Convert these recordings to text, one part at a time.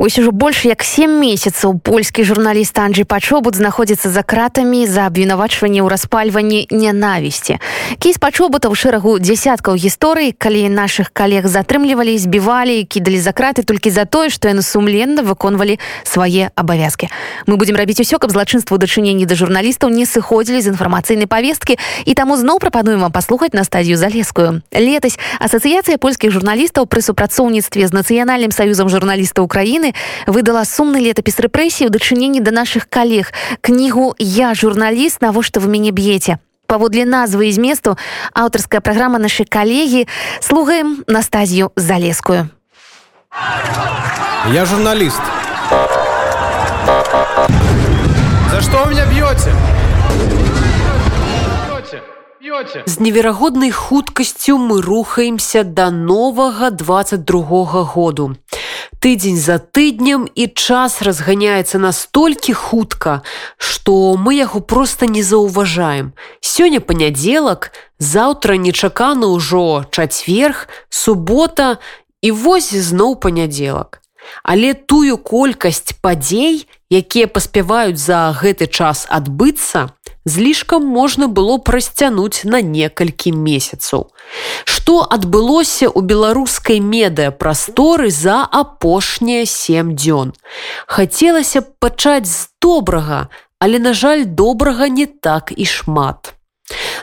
Ось ужо больш як 7 месяцаў польскі журналіст Анджей пачобут знаходзіцца за кратамі за абвінавачванне ў распальванні нянавісці. Кейс пачобутаў шэрагу дзясяткаў гісторый, калі нашых калег затрымлівалі, збівалі, кідалі за краты толькі за тое, што яны сумленна выконвалі свае абавязкі. Мы будзем рабіць усё, каб злачынству дачыненні да журналістаў не сыходзілі з інфармацыйнай павесткі і таму зноў прапануем вам паслухаць на стадію залескую. Летась асацыяцыя польскіх журналістаў пры супрацоўніцтве з нацыянальным саюзам журналістаў Украіны краіны выдала сумны летапіс рэпрэсій у дачыненні да нашых калег кнігу я журналіст навошта вы мяне б'еце паводле назвы і зместу аўтарская праграма нашай калегі слухаем настазію залескую я журналіст за что меня б'ёце з неверагоднай хуткасцю мы рухаемся да новага 22 году тыдзень за тыднем і час разганяецца настолькі хутка, што мы яго проста не заўважаем. Сёння панядзелак, заўтра нечакана ўжо чацверг, субота і вось зноў панядзелак. Але тую колькасць падзей, якія паспяваюць за гэты час адбыцца, злішкам можна было прасцянуць на некалькі месяцаў. Што адбылося ў беларускай медыапрасторы за апошнія сем дзён. Хацелася б пачаць з добрага, але, на жаль, добрага не так і шмат.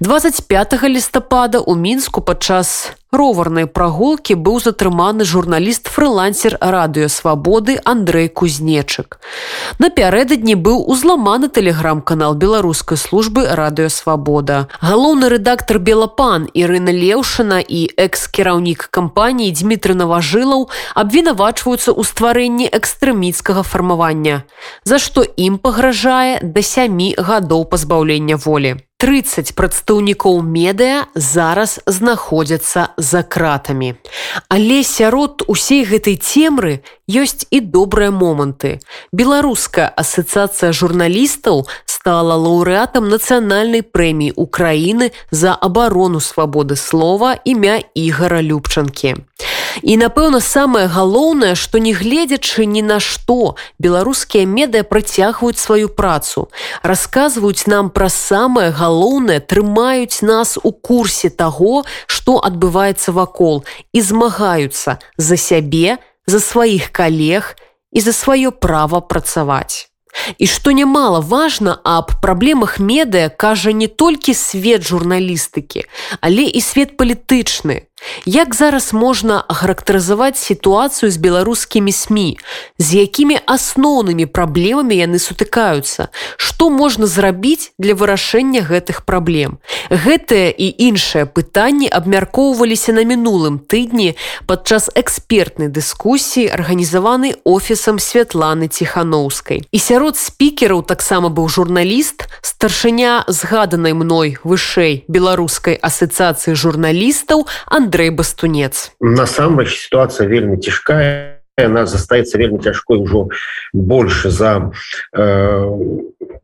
25 лістапада у мінску падчас роварнай прагулкі быў затрыманы журналіст фрылансер радыёвабоды Андрэй кузнечык. Напярэдадні быў узламаны тэлеграм-канал беларускай службы радыёвабода. Галоўны рэдактор Белапан Ірына Леўшына і экс-кіраўнік кампаніі Дмітры Наважылаў абвінавачваюцца ў стварэнні экстрэміцкага фармавання, за што ім пагражае да сямі гадоў пазбаўлення волі. 30 прадстаўнікоў медыа зараз знаходзяцца за кратамі. Але сярод усей гэтай цемры ёсць і добрыя моманты. Беларуская асацыяцыя журналістаў стала лаўрэатам нацыянальнай прэміі Украіны за абарону свабоды слова імя ігора Любчанкі. І напэўна, самае галоўнае, што не гледзячы ні на што, беларускія медыя працягваюць сваю працу, расказваюць нам пра самае галоўнае, трымаюць нас у курсе таго, што адбываецца вакол і змагаюцца за сябе, за сваіх калег і за сваё права працаваць. І што нямала важна аб праблемах медыя кажа не толькі свет журналістыкі, але і свет палітычны. Як зараз можна характарызаваць сітуацыю з беларускімі сМ, з якімі асноўнымі праблемамі яны сутыкаюцца, што можна зрабіць для вырашэння гэтых праблем. Гэтыя і іншыя пытанні абмяркоўваліся на мінулым тыдні падчас экспертнай дыскусіі арганізаванай офісам святланы ціхановскай. І сярод спікераў таксама быў журналіст, старшыня згаданай мной вышэй беларускай асацыяцыі журналістаў Андрей Андрей бастунец. Насамрэч ситуация вельмі цяжкая она застаецца вельмі цяжкой ужо больше за э,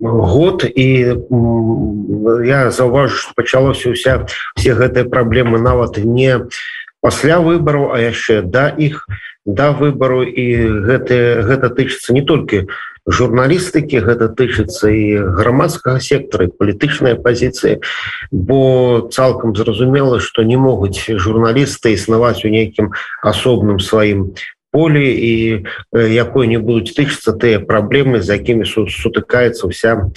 год. І я заўважу что пачалося уся все гэтыя праблемы нават не пасля выбару а яшчэ да іх да выбару і гэты гэта тычыцца не толькі у журналістыкі гэта тычыцца і грамадскага сектора палітычнай пазіцыі бо цалкам зразумела што не могуць журналісты існаваць у нейкім асобным сваім полі і якой не будуць тычыцца тыя праблемы з якімі сутыкаецца вся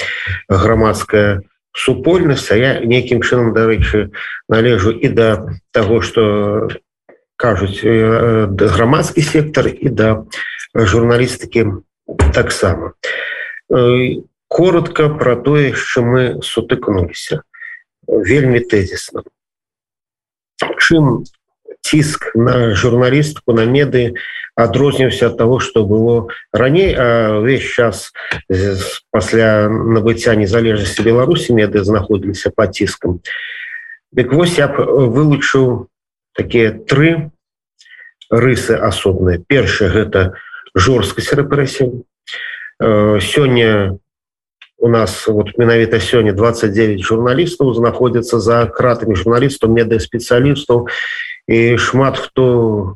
грамадская супольнасць. А я нейкім чынам дарэчы належу і да таго што кажуць грамадскі сектор і да журналістыкі таксама коротко про тое що мы сутыкнуліся вельмі тезісно. Чым ціск на журналістку на меды адрознівся от того что было раней увесь час пасля набыцця незалежнасці беларусі меды знаходзіліся по ціскам дык вось я б вылучыў такія тры рысы асобныя першае гэта у жорсткасць рэпрэсій э, сёння у нас вот менавіта сёння 29 журналістаў знаходзяцца за кратамі журналістаў медыаспецыялістаў і шмат хто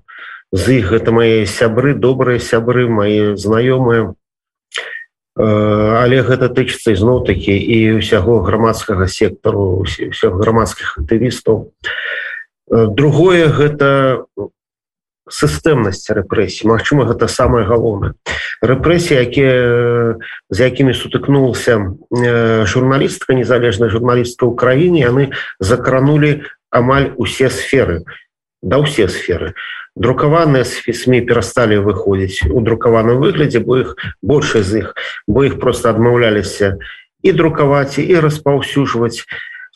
з іх гэта мои сябры добрыя сябры мои знаёмыя але гэта тычыцца ізноў такі і ўсяго грамадскага сектару ўсіх грамадскіх актывістаў другое гэта сістэмнасць рэпрэсій Мачыма гэта самае галоўнае рэпрэсіі якія з якімі сутыкнулся журналістка незалежная журналістка ў краіне яны закранули амаль усе сферы да ўсе сферы друкаваныя сМ перасталі выходзіць у друкаваным выглядзе бо іх большая з іх бо іх просто адмаўляліся і друкаваць і распаўсюджваць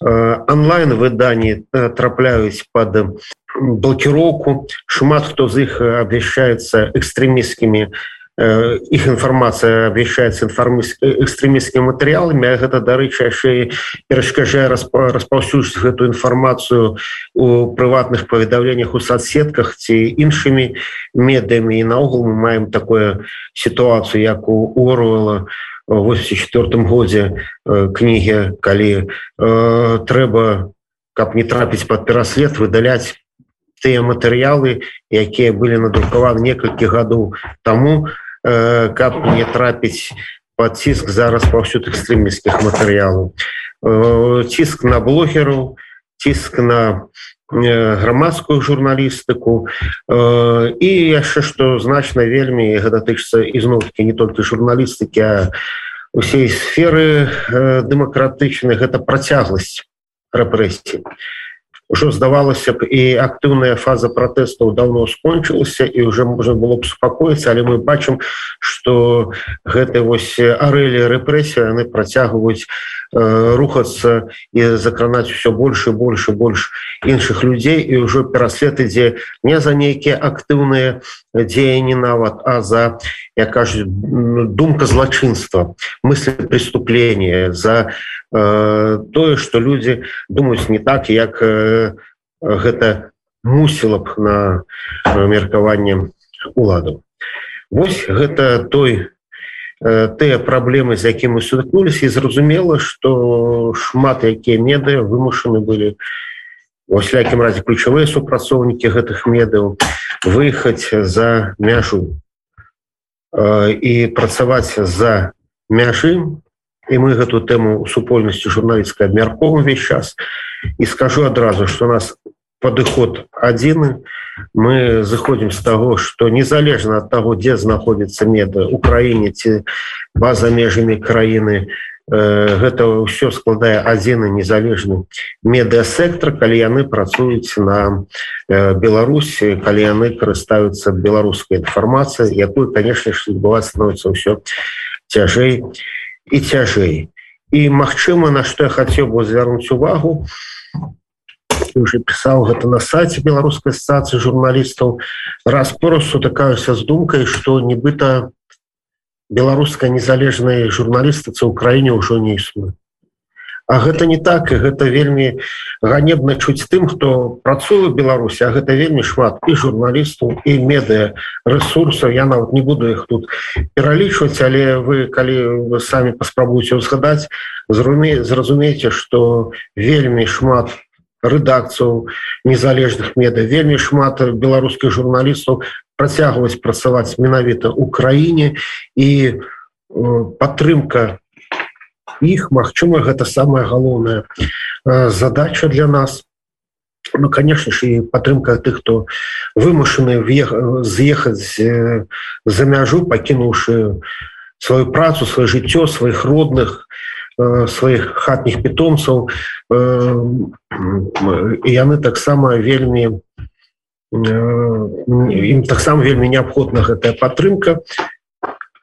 онлайн выданні трапляюць под блокіроўку шмат хто з іх абвяшчаецца экстрэміскімі іх інфармацыя абвяшчаецца экстрэміскімі матэрыяламі гэта дарэчы яшчэ перашкажае распаўсюджваць гэтую інфармацыю у прыватных паведаўленнях у соцсетках ці іншымі медыямі і наогул мы маем такую сітуацыю як у орвала у 84 годзе кнігі калі э, трэба каб не трапіць под пераслед выдаляць тыя матэрыялы якія былі надрукаваны некалькі гадоў таму э, каб не трапіць под ціск зараз паўсюд экстрэміскіх матэрыялаў. Э, ціск на блогеру ціск на э, грамадскую журналістыку э, і яшчэ што значна вельмі гэта тычыцца ізноўкі не толькі журналістыкі а усей сферы э, дэмакратычнай гэта працягласць рэпрэсій ўжо здавалася б і актыўная фаза пратэстаў давно скончылася і уже можна было б супакоіцца але мы бачым что гэты вось арэлі рэпрэсія яны працягваюць э, рухацца і закранаць все больше больше больш іншых людзей. І ўжо пераслед ідзе не за нейкія актыўныя дзеянні нават а за я кажу думка злачынства мысли преступления за тое что люди думаюць не так як э, гэта мусіла б на меркаванне уладу Вось гэта той э, тыя праблемы з якім мы сутыкнулись і зразумела что шмат якія медыя вымушаны былі васякім разе ключавыя супрацоўнікі гэтых медаў выехаць за мяжу. І працаваць за мяжы і мы гэту тэму супольнасці журналісцкай абмяркова увесь час. І скажу адразу что нас падыход адзіны мы зыходзім з таго что незалежна ад таго дзе знаходзіцца меда украіне ці база межамі краіны гэта ўсё складае адзіны незалежны медыасектор калі яны працуюць на беларусі калі яны карыстаюцца беларускай інфармацыяй якую конечно ж адбываць становіцца ўсё цяжэй і і цяжэй. І магчыма на што я хацеў бы звярнуць увагу уже пісаў гэта на сайце беларускай стацыі журналістаў раз пораз сутыкаюся з думкай што нібыта беларуская незалежная журналістыца ў краіне ўжо не існуе А гэта не так і гэта вельмі ганебна чуць тым хто працуе беларусі а гэта вельмі шмат і журналістаў і медыа ресурсаў я нават не буду их тут пералічваць але вы калі вы самі паспрабуеце узгадаць зруме зразумееце что вельмі шмат рэдакцыяў незалежных меда вельмі шмат беларускіх журналістаў працягваць працаваць менавіта ў краіне. І падтрымка іх Мачыма гэта самая галоўная задача для нас. Ну конечно ж і падтрымка тых хто вымушаны з'ехаць за мяжу пакінуўшы сваю працу сваё жыццё сваіх родных сваіх хатніх пітомцаў. І яны таксама вельмі ім таксама вельмі неабходна гэтая падтрымка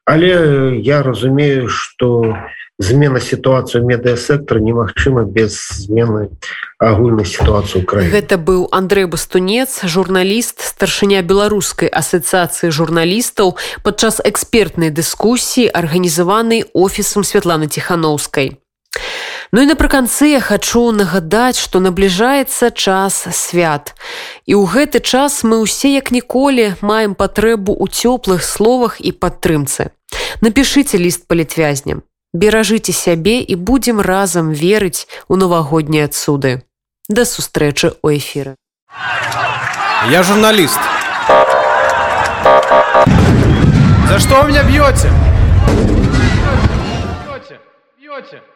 але я разумею что змена сітуацыю медыасектора немагчыма без змены агульнай сітуацыі краі гэта быў Андрей бастунец журналіст старшыня беларускай асацыяцыі журналістаў падчас экспертнай дыскусіі арганізаванай офісам Святланы ціхановскай Ну і напрыканцы я хачу нагадаць што набліжаецца час свят і ў гэты час мы ўсе як ніколі маем патрэбу ў цёплых словах і падтрымцы напішыце ліст палітвязням беражыце сябе і будзем разам верыць у навагоднія цуды. Да сустрэчы ў эфіры. Я журналіст. За что вы меня бьете? Бьете, бьете.